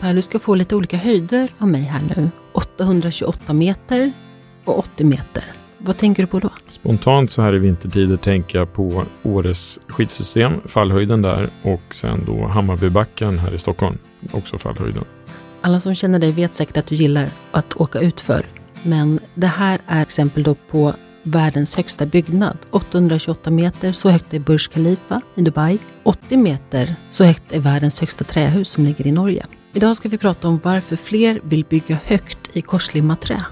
Per, du ska få lite olika höjder av mig här nu. 828 meter och 80 meter. Vad tänker du på då? Spontant så här i vintertider tänker jag på Åres skidsystem, fallhöjden där och sen då Hammarbybacken här i Stockholm, också fallhöjden. Alla som känner dig vet säkert att du gillar att åka utför. Men det här är exempel då på världens högsta byggnad. 828 meter, så högt är Burj Khalifa i Dubai. 80 meter, så högt är världens högsta trähus som ligger i Norge. Idag ska vi prata om varför fler vill bygga högt i korslimmat trä.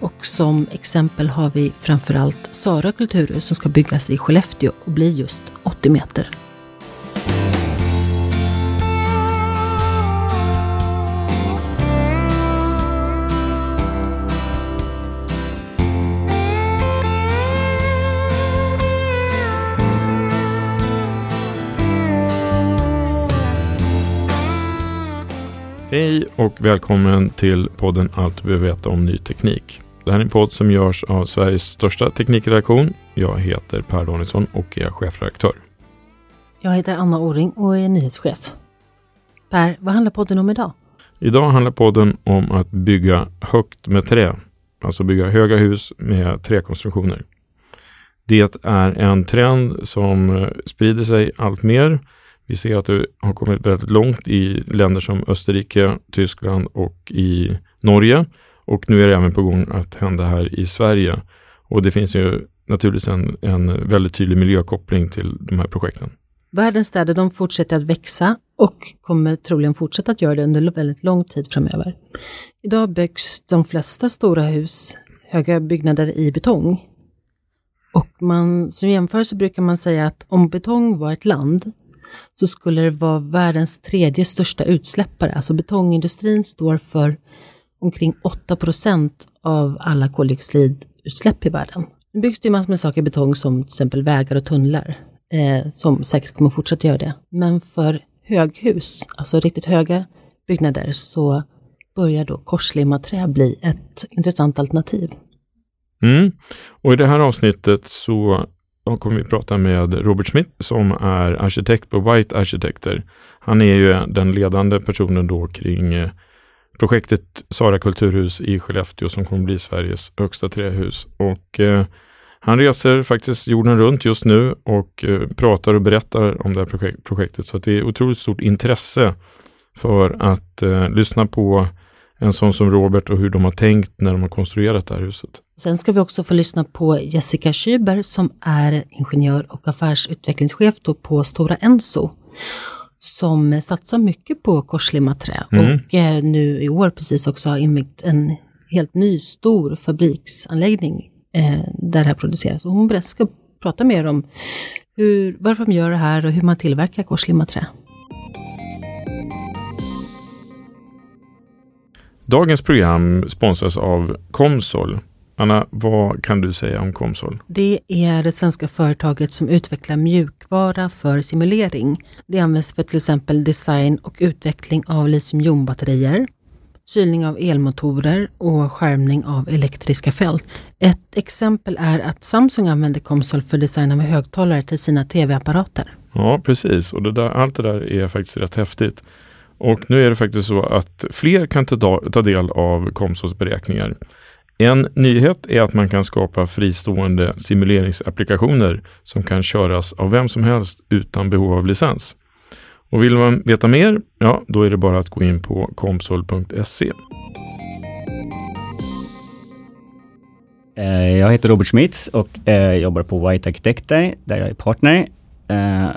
Och som exempel har vi framförallt Sara kulturhus som ska byggas i Skellefteå och bli just 80 meter. Hej och välkommen till podden Allt du behöver veta om ny teknik. Det här är en podd som görs av Sveriges största teknikredaktion. Jag heter Per Danielsson och är chefredaktör. Jag heter Anna Oring och är nyhetschef. Per, vad handlar podden om idag? Idag handlar podden om att bygga högt med trä. Alltså bygga höga hus med träkonstruktioner. Det är en trend som eh, sprider sig allt mer. Vi ser att det har kommit väldigt långt i länder som Österrike, Tyskland och i Norge. Och nu är det även på gång att hända här i Sverige. Och det finns ju naturligtvis en, en väldigt tydlig miljökoppling till de här projekten. Världens städer de fortsätter att växa och kommer troligen fortsätta att göra det under väldigt lång tid framöver. Idag byggs de flesta stora hus, höga byggnader i betong. Och man, som jämförelse brukar man säga att om betong var ett land så skulle det vara världens tredje största utsläppare. Alltså betongindustrin står för omkring 8 procent av alla koldioxidutsläpp i världen. Nu byggs det ju massor med saker i betong som till exempel vägar och tunnlar eh, som säkert kommer fortsätta göra det. Men för höghus, alltså riktigt höga byggnader, så börjar då korslimmat trä bli ett intressant alternativ. Mm. Och i det här avsnittet så kommer vi prata med Robert Smith som är arkitekt på White Arkitekter. Han är ju den ledande personen då kring eh, projektet Sara kulturhus i Skellefteå som kommer bli Sveriges högsta trähus. Och eh, han reser faktiskt jorden runt just nu och eh, pratar och berättar om det här projek projektet. Så det är otroligt stort intresse för att eh, lyssna på en sån som Robert och hur de har tänkt när de har konstruerat det här huset. Sen ska vi också få lyssna på Jessica Schüber som är ingenjör och affärsutvecklingschef på Stora Enso som satsar mycket på korslimmat trä Mm. och eh, nu i år precis också har invigt en helt ny stor fabriksanläggning eh, där det här produceras. Och hon ska prata mer om hur, varför de gör det här och hur man tillverkar korslimmat Dagens program sponsras av Comsol. Anna, vad kan du säga om Comsol? Det är det svenska företaget som utvecklar mjukvara för simulering. Det används för till exempel design och utveckling av litiumjonbatterier, kylning av elmotorer och skärmning av elektriska fält. Ett exempel är att Samsung använder Comsol för design av högtalare till sina tv-apparater. Ja, precis. Och det där, allt det där är faktiskt rätt häftigt. Och nu är det faktiskt så att fler kan ta, ta del av Komsos beräkningar. En nyhet är att man kan skapa fristående simuleringsapplikationer som kan köras av vem som helst utan behov av licens. Och vill man veta mer, ja då är det bara att gå in på komsol.se. Eh, jag heter Robert Schmitz och eh, jobbar på White Arkitekter där jag är partner. Eh,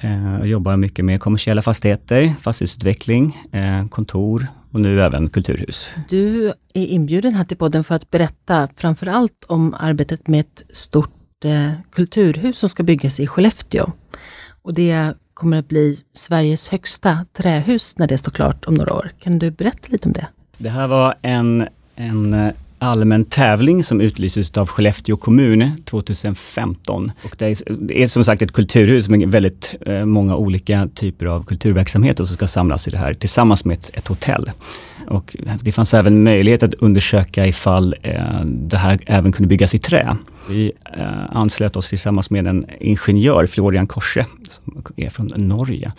Eh, jag jobbar mycket med kommersiella fastigheter, fastighetsutveckling, kontor och nu även kulturhus. Du är inbjuden här till podden för att berätta framför allt om arbetet med ett stort kulturhus som ska byggas i Skellefteå. Och det kommer att bli Sveriges högsta trähus när det står klart om några år. Kan du berätta lite om det? Det här var en, en allmän tävling som utlystes av Skellefteå kommun 2015. Och det, är, som sagt ett kulturhus med väldigt eh, många olika typer av kulturverksamheter som ska samlas i det här tillsammans med ett, ett hotell. Och det fanns även möjlighet att undersöka ifall eh, det här även kunde byggas i trä. Vi eh, anslöt oss tillsammans med en ingenjör, Florian Korse, som är från Norge,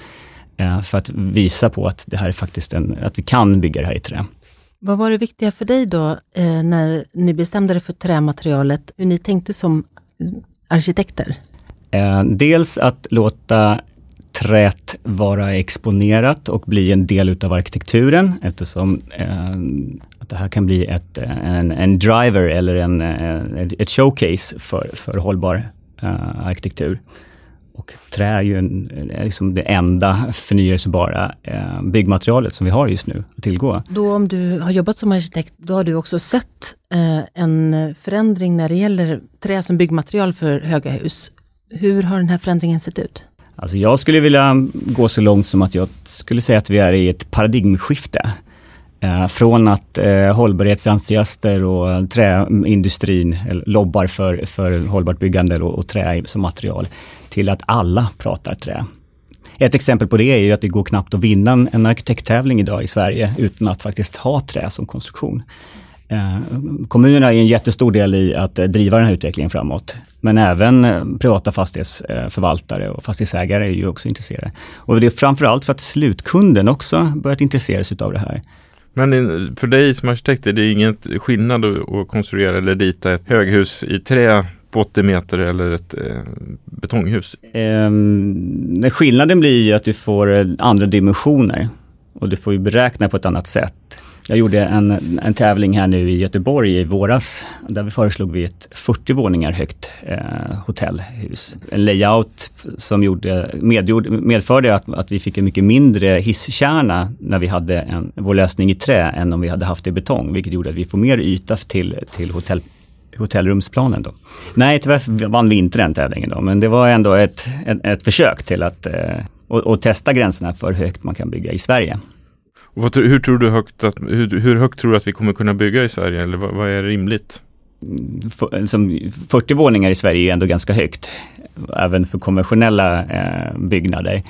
eh, för att visa på att det här är faktiskt en, att vi kan bygga det här i trä. Vad var det viktiga för dig då eh, när ni bestämde er för trämaterialet, hur ni tänkte som eh, arkitekter? Eh, dels att låta träet vara exponerat och bli en del utav arkitekturen eftersom eh, att det här kan bli ett, eh, en, en driver eller en, eh, ett showcase för, för hållbar eh, arkitektur. Och trä är ju en, liksom det enda förnyelsebara eh, byggmaterialet som vi har just nu att tillgå. Då om du har jobbat som arkitekt, då har du också sett eh, en förändring när det gäller trä som byggmaterial för höga hus. Hur har den här förändringen sett ut? Alltså jag skulle vilja gå så långt som att jag skulle säga att vi är i ett paradigmskifte. Eh, från att eh, hållbarhetsentusiaster och träindustrin lobbar för, för hållbart byggande och, och trä som material till att alla pratar trä. Ett exempel på det är ju att det går knappt att vinna en arkitekttävling idag i Sverige utan att faktiskt ha trä som konstruktion. Eh, kommunerna är en jättestor del i att eh, driva den här utvecklingen framåt. Men även eh, privata fastighetsförvaltare eh, och fastighetsägare är ju också intresserade. Och det är framförallt för att slutkunden också börjat intressera sig av det här. Men eh, för dig som arkitekt är det ingen skillnad att konstruera eller rita ett höghus i trä på 80 meter eller ett eh, betonghus? Eh, skillnaden blir ju att du får eh, andra dimensioner och du får ju beräkna på ett annat sätt. Jag gjorde en, en tävling här nu i Göteborg i våras. Där vi föreslog vi ett 40 våningar högt eh, hotellhus. En layout som gjorde, medgjord, medförde att, att vi fick en mycket mindre hisskärna när vi hade en, vår lösning i trä än om vi hade haft det i betong. Vilket gjorde att vi får mer yta till, till hotell hotellrumsplanen då. Nej, tyvärr vann vi inte den tävlingen då, men det var ändå ett, ett, ett försök till att eh, och, och, testa gränserna för hur högt man kan bygga i Sverige. Vad, hur, tror du högt att, hur, hur, högt tror du att vi kommer kunna bygga i Sverige eller vad, vad är rimligt? För, som 40 våningar i Sverige är ändå ganska högt, även för konventionella eh, byggnader.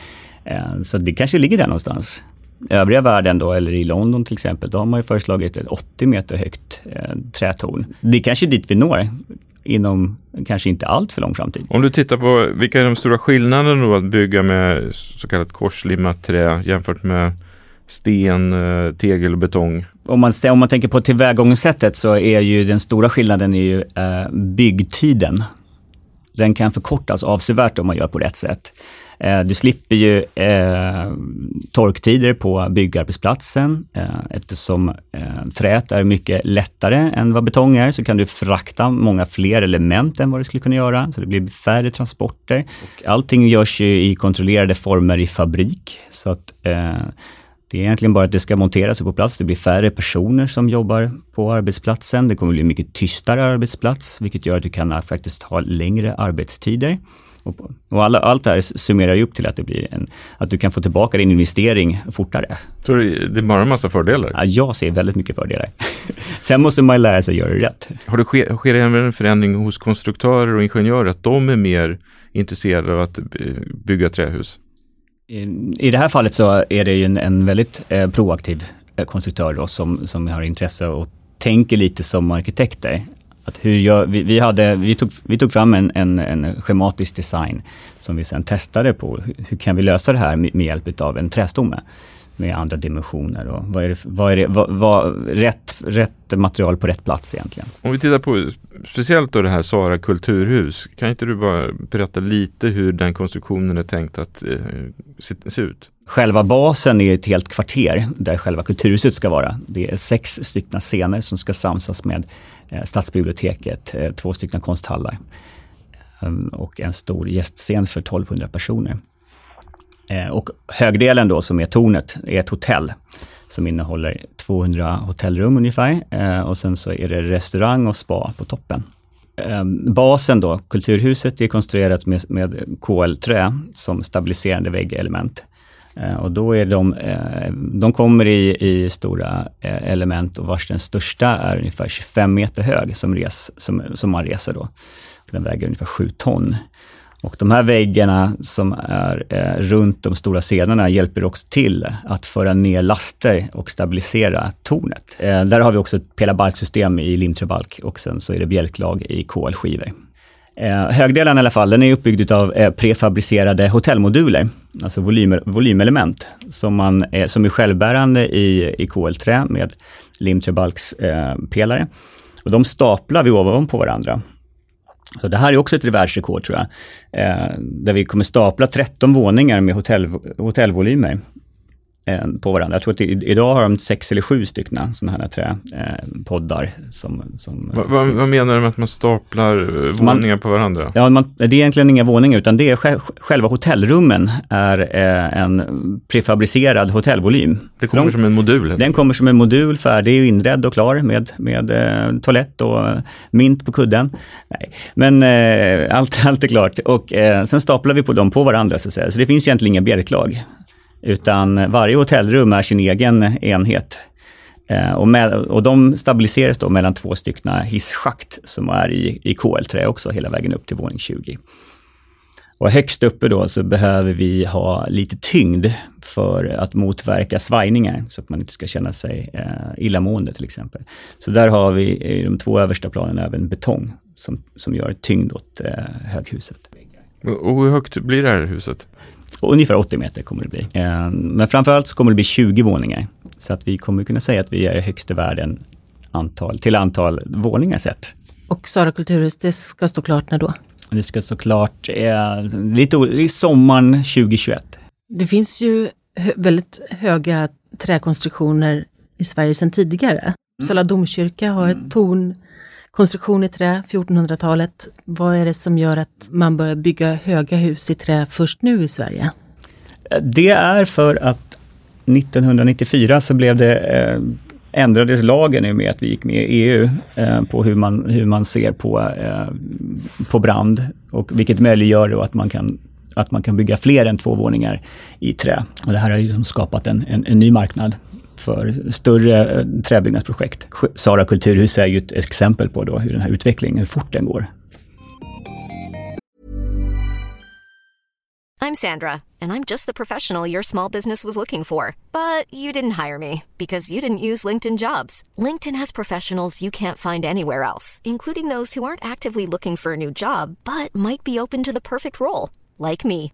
Eh, så det kanske ligger där någonstans övriga världen då, eller i London till exempel, då har man ju föreslagit ett 80 meter högt eh, trätorn. Det är kanske dit vi når inom kanske inte allt för lång framtid. Om du tittar på vilka är de stora skillnaderna då att bygga med så kallat korslimmat trä jämfört med sten, eh, tegel och betong? Om man, om man tänker på tillvägagångssättet så är ju den stora skillnaden är ju eh, byggtiden. Den kan förkortas avsevärt om man gör på rätt sätt. Eh, du slipper ju eh, torktider på byggarbetsplatsen. Eh, eftersom eh, träet är mycket lättare än vad betong är så kan du frakta många fler element än vad du skulle kunna göra. Så det blir färre transporter. Och allting görs ju i kontrollerade former i fabrik. Så att eh, det är egentligen bara att det ska monteras på plats. Det blir färre personer som jobbar på arbetsplatsen. Det kommer bli mycket tystare arbetsplats, vilket gör att du kan faktiskt ha längre arbetstider. Och, alla, allt det här summerar ju upp till att det blir en, att du kan få tillbaka din investering fortare. Så det är bara en massa fördelar? Ja, jag ser väldigt mycket fördelar. Sen måste man lära sig att göra det rätt. Har det sker, sker det en förändring hos konstruktörer och ingenjörer, att de är mer intresserade av att bygga trähus? I det här fallet så är det ju en, en väldigt eh, proaktiv eh, konstruktör då, som, som har intresse och tänker lite som arkitekter. Att hur gör, vi, vi, hade, vi, tog, vi tog fram en, en, en schematisk design som vi sen testade på. Hur, hur kan vi lösa det här med, med hjälp av en trästomme? med andra dimensioner och vad är det, vad är det vad, vad, rätt, rätt material på rätt plats egentligen. Om vi tittar på speciellt då det här Sara kulturhus, kan inte du bara berätta lite hur den konstruktionen är tänkt att eh, se, se, ut? Själva basen är ett helt kvarter där själva kulturhuset ska vara. Det är sex stycken scener som ska samsas med Eh, Stadsbiblioteket, eh, två stycken konsthallar ehm, och en stor gästscen för 1200 personer. Eh, och högdelen då som är tornet är ett hotell som innehåller 200 hotellrum ungefär och sen så är det restaurang och spa på toppen. Ehm, basen då, kulturhuset, är konstruerat med, med KL-trä som stabiliserande väggelement. Eh, och då är de, eh, de kommer i, i stora eh, element och vars den största är ungefär 25 meter hög som, res, som, som man reser då. Den väger ungefär 7 ton. Och de här väggarna som är runt de stora scenerna hjälper också till att föra ner laster och stabilisera tornet. Där har vi också ett pelarbalksystem i limträbalk och sen så är det bjälklag i kolskivor. Högdelen i alla fall, den är uppbyggd av prefabricerade hotellmoduler, alltså volym, volymelement, som, man, eh, som är självbärande i, i KL-trä med limträbalkspelare. Eh, och de staplar vi ovanpå varandra. Så det här är också ett världsrekord tror jag. Eh, där vi kommer stapla 13 våningar med hotell, hotellvolymer på varandra. Jag tror att idag har de sex eller sju stycken sådana här träpoddar. Eh, som, som Va, va, vad menar du med att man staplar eh, våningar man, på varandra? Ja, man, det är egentligen inga våningar utan det är själva hotellrummen är eh, en prefabricerad hotellvolym. Det kommer de, som en modul? Den kommer som en modul, färdig, inredd och klar med, med eh, toalett och mint på kudden. Nej. Men eh, allt, allt är klart och eh, sen staplar vi på dem på varandra så att säga. Så det finns egentligen inga bjälklag. Utan varje hotellrum är sin egen enhet. Eh, och, med, och de stabiliseras då mellan två stycken hisschakt som är i, i KL-trä också hela vägen upp till våning 20. Och högst uppe då så behöver vi ha lite tyngd för att motverka svajningar så att man inte ska känna sig eh, illamående till exempel. Så där har vi i de två översta planen även betong som, som gör tyngd åt eh, höghuset. Och hur högt blir det här huset? Ungefär 80 meter kommer det bli. Eh, men framförallt så kommer det bli 20 våningar. Så att vi kommer kunna säga att vi är högst i världen antal, till antal våningar sett. Och Sara kulturhus, det ska stå klart när då? Det ska stå klart eh, lite i sommaren 2021. Det finns ju hö väldigt höga träkonstruktioner i Sverige sedan tidigare. Mm. Uppsala domkyrka har ett mm. torn konstruktion i trä, 1400-talet. Vad är det som gör att man börjar bygga höga hus i trä först nu i Sverige? Det är för att 1994 så blev det eh, ändrades lagen i och med att vi gick med i EU eh, på hur man, hur man ser på, eh, på brand och vilket möjliggör då att man kan att man kan bygga fler än två våningar i trä. Och det här har ju liksom skapat en, en, en ny marknad för större eh, träbyggnadsprojekt. Sara kulturhus är ju ett exempel på då hur den här utvecklingen, hur fort den går. I'm Sandra and I'm just the professional your small business was looking for. But you didn't hire me because you didn't use LinkedIn jobs. LinkedIn has professionals you can't find anywhere else, including those who aren't actively looking for a new job but might be open to the perfect role, like me.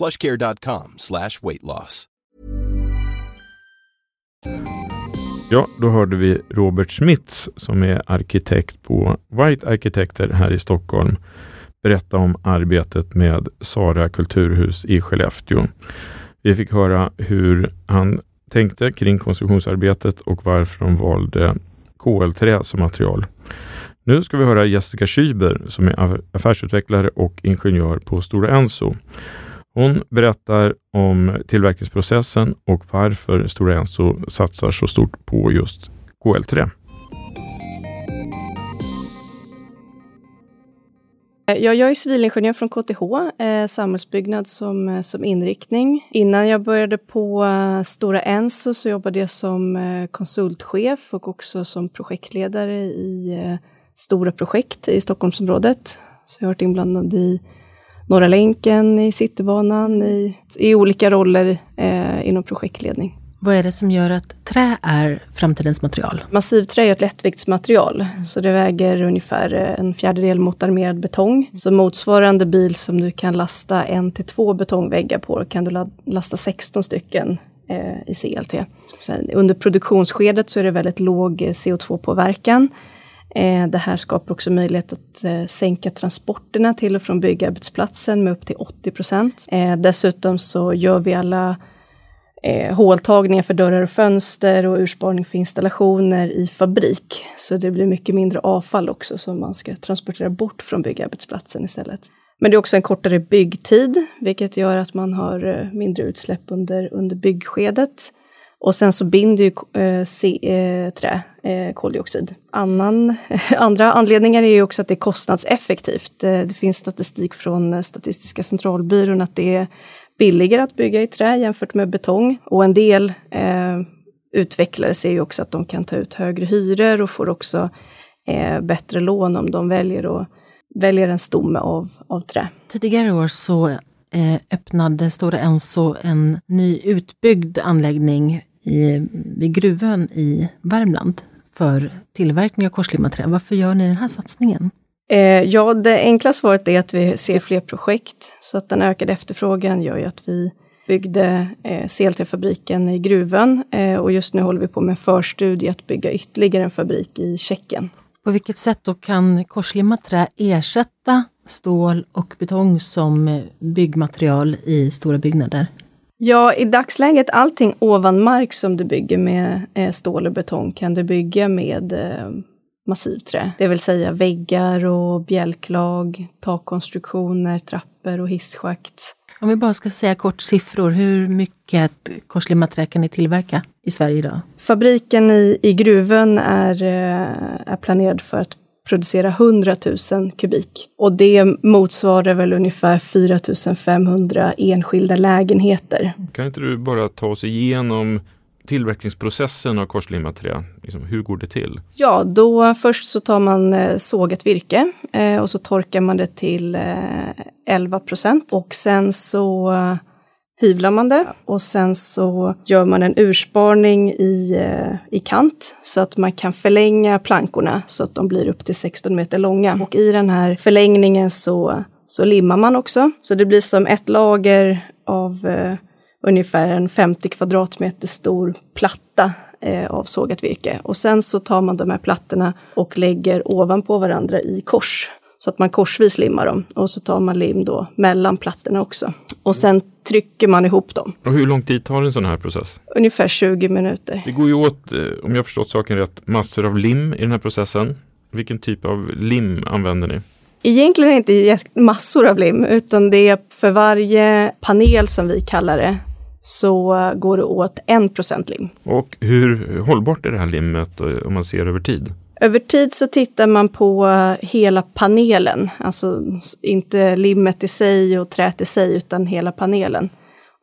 plushcare.com slash weight loss. Ja, då hörde vi Robert Smits som är arkitekt på White Arkitekter här i Stockholm berätta om arbetet med Sara kulturhus i Skellefteå. Vi fick höra hur han tänkte kring konstruktionsarbetet och varför de valde KL-trä som material. Nu ska vi höra Jessica Schüber som är affärsutvecklare och ingenjör på Stora Enso. Hon berättar om tillverkningsprocessen och varför Stora Enso satsar så stort på just KL3. Eh, jag, jag är civilingenjör från KTH, eh, samhällsbyggnad som, eh, som inriktning. Innan jag började på eh, Stora Enso så jobbade jag som eh, konsultchef och också som projektledare i eh, stora projekt i Stockholmsområdet. Så jag har varit inblandad i Norra länken, i Citybanan, i, i olika roller eh, inom projektledning. Vad är det som gör att trä är framtidens material? Massivträ är ett lättviktsmaterial, så det väger ungefär en fjärdedel mot armerad betong. Så motsvarande bil som du kan lasta en till två betongväggar på, kan du lasta 16 stycken eh, i CLT. Sen, under produktionsskedet så är det väldigt låg CO2-påverkan. Eh, det här skapar också möjlighet att eh, sänka transporterna till och från byggarbetsplatsen med upp till 80 procent. Eh, dessutom så gör vi alla håltagningar för dörrar och fönster och ursparning för installationer i fabrik. Så det blir mycket mindre avfall också som man ska transportera bort från byggarbetsplatsen istället. Men det är också en kortare byggtid, vilket gör att man har mindre utsläpp under, under byggskedet. Och sen så binder ju eh, se, eh, trä eh, koldioxid. Annan, andra anledningar är ju också att det är kostnadseffektivt. Eh, det finns statistik från eh, Statistiska centralbyrån att det är billigare att bygga i trä jämfört med betong. Och en del eh, utvecklare ser ju också att de kan ta ut högre hyror och får också eh, bättre lån om de väljer, att, väljer en stomme av, av trä. Tidigare år så eh, öppnade Stora Enso en ny utbyggd anläggning i, vid Gruvön i Värmland för tillverkning av korslimmat trä. Varför gör ni den här satsningen? Eh, ja, det enkla svaret är att vi ser fler projekt. Så att den ökade efterfrågan gör ju att vi byggde eh, CLT-fabriken i Gruvön eh, och just nu håller vi på med en förstudie att bygga ytterligare en fabrik i Tjeckien. På vilket sätt då kan korslimmat trä ersätta stål och betong som eh, byggmaterial i stora byggnader? Ja, i dagsläget allting ovan mark som du bygger med eh, stål och betong kan du bygga med eh, massivträ. Det vill säga väggar och bjälklag, takkonstruktioner, trappor och hisschakt. Om vi bara ska säga kort siffror, hur mycket korslimmat trä kan ni tillverka i Sverige idag? Fabriken i, i Gruvön är, eh, är planerad för att producera 100 000 kubik. Och det motsvarar väl ungefär 4 500 enskilda lägenheter. Kan inte du bara ta oss igenom tillverkningsprocessen av korslimmat trä? Liksom, hur går det till? Ja, då först så tar man eh, sågat virke eh, och så torkar man det till eh, 11 procent. Och sen så hyvlar man det och sen så gör man en ursparning i, eh, i kant så att man kan förlänga plankorna så att de blir upp till 16 meter långa. Och i den här förlängningen så, så limmar man också. Så det blir som ett lager av eh, ungefär en 50 kvadratmeter stor platta eh, av sågat virke. Och sen så tar man de här plattorna och lägger ovanpå varandra i kors. Så att man korsvis limmar dem. Och så tar man lim då mellan plattorna också. Och sen trycker man ihop dem. Och hur lång tid tar en sån här process? Ungefär 20 minuter. Det går ju åt, eh, om jag förstått saken rätt, massor av lim i den här processen. Vilken typ av lim använder ni? Egentligen inte massor av lim, utan det är för varje panel som vi kallar det, så går det åt en procent lim. Och hur hållbart är det här limmet eh, om man ser över tid? Över tid så tittar man på hela panelen, alltså inte limmet i sig och träet i sig, utan hela panelen.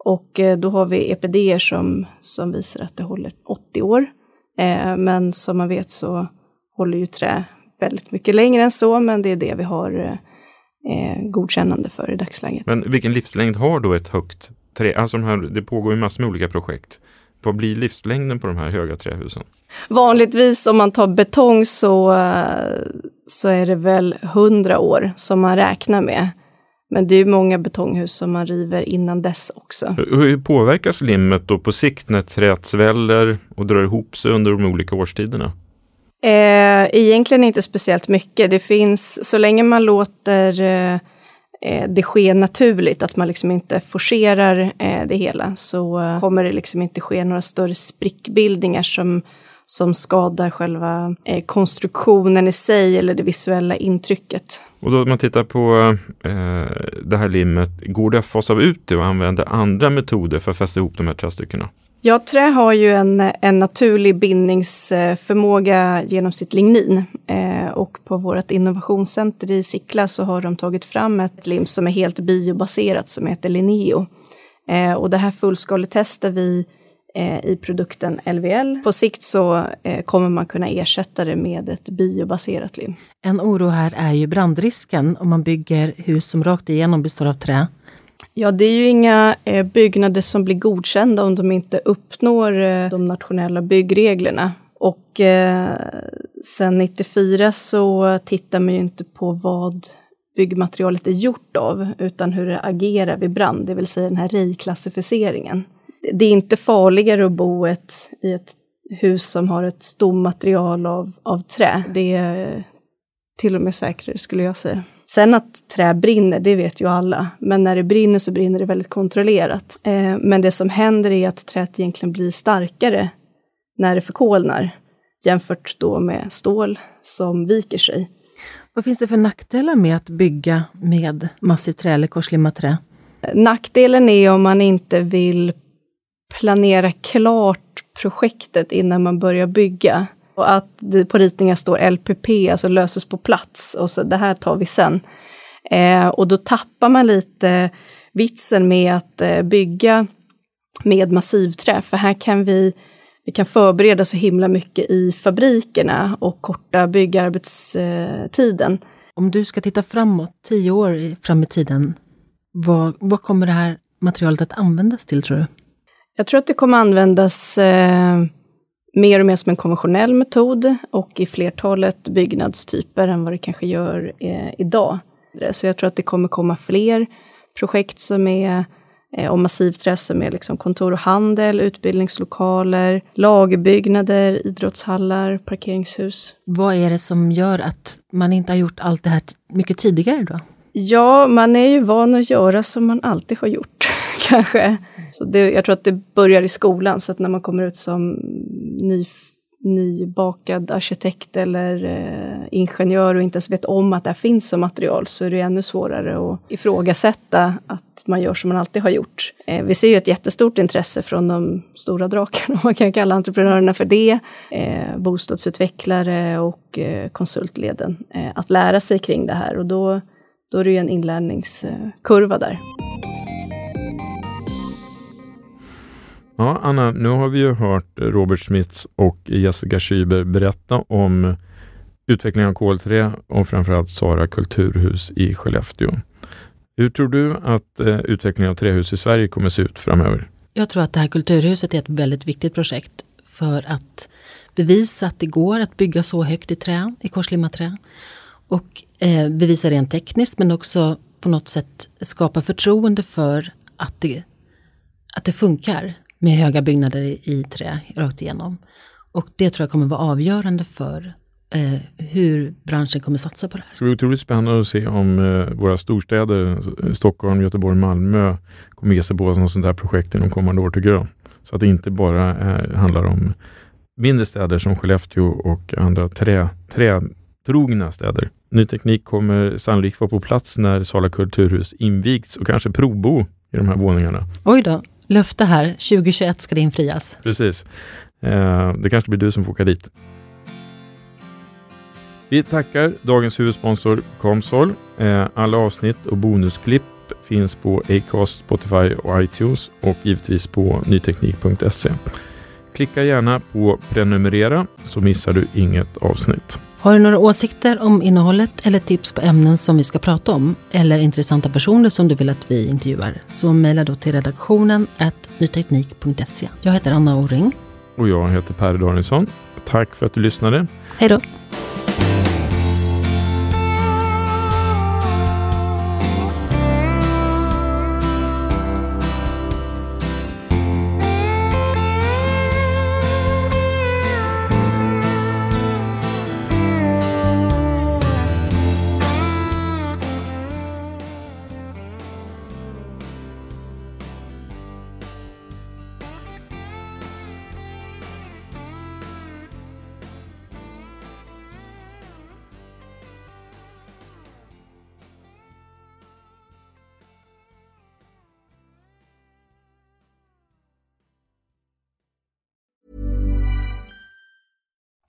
Och eh, då har vi EPD som, som visar att det håller 80 år. Eh, men som man vet så håller ju trä väldigt mycket längre än så, men det är det vi har eh, eh, godkännande för i dagsläget. Men vilken livslängd har då ett högt trä? Alltså de här, det pågår ju massor med olika projekt. Vad blir livslängden på de här höga trähusen? Vanligtvis om man tar betong så, så är det väl 100 år som man räknar med. Men det är många betonghus som man river innan dess också. Hur påverkas limmet då på sikt när träet sväller och drar ihop sig under de olika årstiderna? Eh, egentligen inte speciellt mycket. Det finns, så länge man låter eh, eh, Eh, det sker naturligt, att man liksom inte forcerar eh, det hela, så eh, kommer det liksom inte ske några större sprickbildningar som, som skadar själva eh, konstruktionen i sig eller det visuella intrycket. Och då om man tittar på eh, det här limmet, går det att fasa ut det och använda andra metoder för att fästa ihop de här trästyckena? Ja, trä har ju en, en naturlig bindningsförmåga genom sitt lignin. Eh, och på vårt innovationscenter i Sickla så har de tagit fram ett lim som är helt biobaserat som heter Lineo. Eh, och det här fullskaletestar vi eh, i produkten LVL. På sikt så eh, kommer man kunna ersätta det med ett biobaserat lim. En oro här är ju brandrisken om man bygger hus som rakt igenom består av trä. Ja, det är ju inga eh, byggnader som blir godkända om de inte uppnår eh, de nationella byggreglerna. Och eh, sen 94 så tittar man ju inte på vad byggmaterialet är gjort av, utan hur det agerar vid brand, det vill säga den här REI-klassificeringen. Det är inte farligare att bo ett, i ett hus som har ett stommaterial av, av trä. Det är eh, till och med säkrare skulle jag säga. Sen att trä brinner, det vet ju alla. Men när det brinner så brinner det väldigt kontrollerat. Eh, men det som händer är att träet egentligen blir starkare när det förkolnar jämfört då med stål som viker sig. Vad finns det för nackdelar med att bygga med massivt trä eller korslimmat trä? Nackdelen är om man inte vill planera klart projektet innan man börjar bygga. Och att det på ritningar står LPP, alltså löses på plats, och så det här tar vi sen. Eh, och då tappar man lite vitsen med att eh, bygga med massivträ, för här kan vi, vi kan förbereda så himla mycket i fabrikerna och korta byggarbetstiden. Om du ska titta framåt, tio år fram i tiden, vad, vad kommer det här materialet att användas till tror du? Jag tror att det kommer användas eh, mer och mer som en konventionell metod och i flertalet byggnadstyper än vad det kanske gör eh, idag. Så jag tror att det kommer komma fler projekt som är eh, om massivträ som är liksom kontor och handel, utbildningslokaler, lagerbyggnader, idrottshallar, parkeringshus. Vad är det som gör att man inte har gjort allt det här mycket tidigare då? Ja, man är ju van att göra som man alltid har gjort, kanske. Så det, jag tror att det börjar i skolan, så att när man kommer ut som ny, nybakad arkitekt eller eh, ingenjör och inte ens vet om att det här finns som material, så är det ännu svårare att ifrågasätta att man gör som man alltid har gjort. Eh, vi ser ju ett jättestort intresse från de stora drakarna, om man kan kalla entreprenörerna för det, eh, bostadsutvecklare och eh, konsultleden, eh, att lära sig kring det här. Och då, då är det ju en inlärningskurva där. Ja, Anna, nu har vi ju hört Robert Smits och Jessica Schüber berätta om utvecklingen av kolträ och framförallt Sara kulturhus i Skellefteå. Hur tror du att eh, utvecklingen av trähus i Sverige kommer se ut framöver? Jag tror att det här kulturhuset är ett väldigt viktigt projekt för att bevisa att det går att bygga så högt i trä, i korslimmat trä. Och eh, bevisa rent tekniskt men också på något sätt skapa förtroende för att det, att det funkar med höga byggnader i, i trä rakt igenom. Och det tror jag kommer vara avgörande för eh, hur branschen kommer satsa på det här. Det ska bli otroligt spännande att se om eh, våra storstäder, Stockholm, Göteborg, Malmö, kommer ge sig på något sånt här projekt inom kommande år tycker jag. Så att det inte bara är, handlar om mindre städer som Skellefteå och andra trä, trätrogna städer. Ny teknik kommer sannolikt vara på plats när Sala kulturhus invigts och kanske provbo i de här våningarna. Oj då, löfte här, 2021 ska det infrias. Precis. Eh, det kanske blir du som får åka dit. Vi tackar dagens huvudsponsor Comsol. Eh, alla avsnitt och bonusklipp finns på Acast, Spotify och iTunes och givetvis på nyteknik.se. Klicka gärna på prenumerera så missar du inget avsnitt. Har du några åsikter om innehållet eller tips på ämnen som vi ska prata om eller intressanta personer som du vill att vi intervjuar så mejla då till redaktionen nyteknik.se. Jag heter Anna Orring. Och jag heter Per Danielsson. Tack för att du lyssnade. Hej då!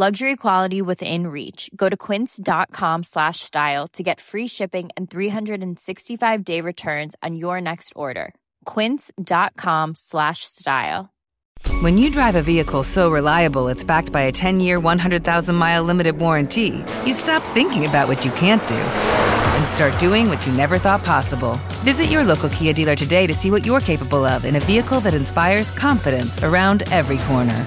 Luxury quality within reach. Go to quince.com slash style to get free shipping and 365 day returns on your next order. Quince.com slash style. When you drive a vehicle so reliable it's backed by a 10 year, 100,000 mile limited warranty, you stop thinking about what you can't do and start doing what you never thought possible. Visit your local Kia dealer today to see what you're capable of in a vehicle that inspires confidence around every corner.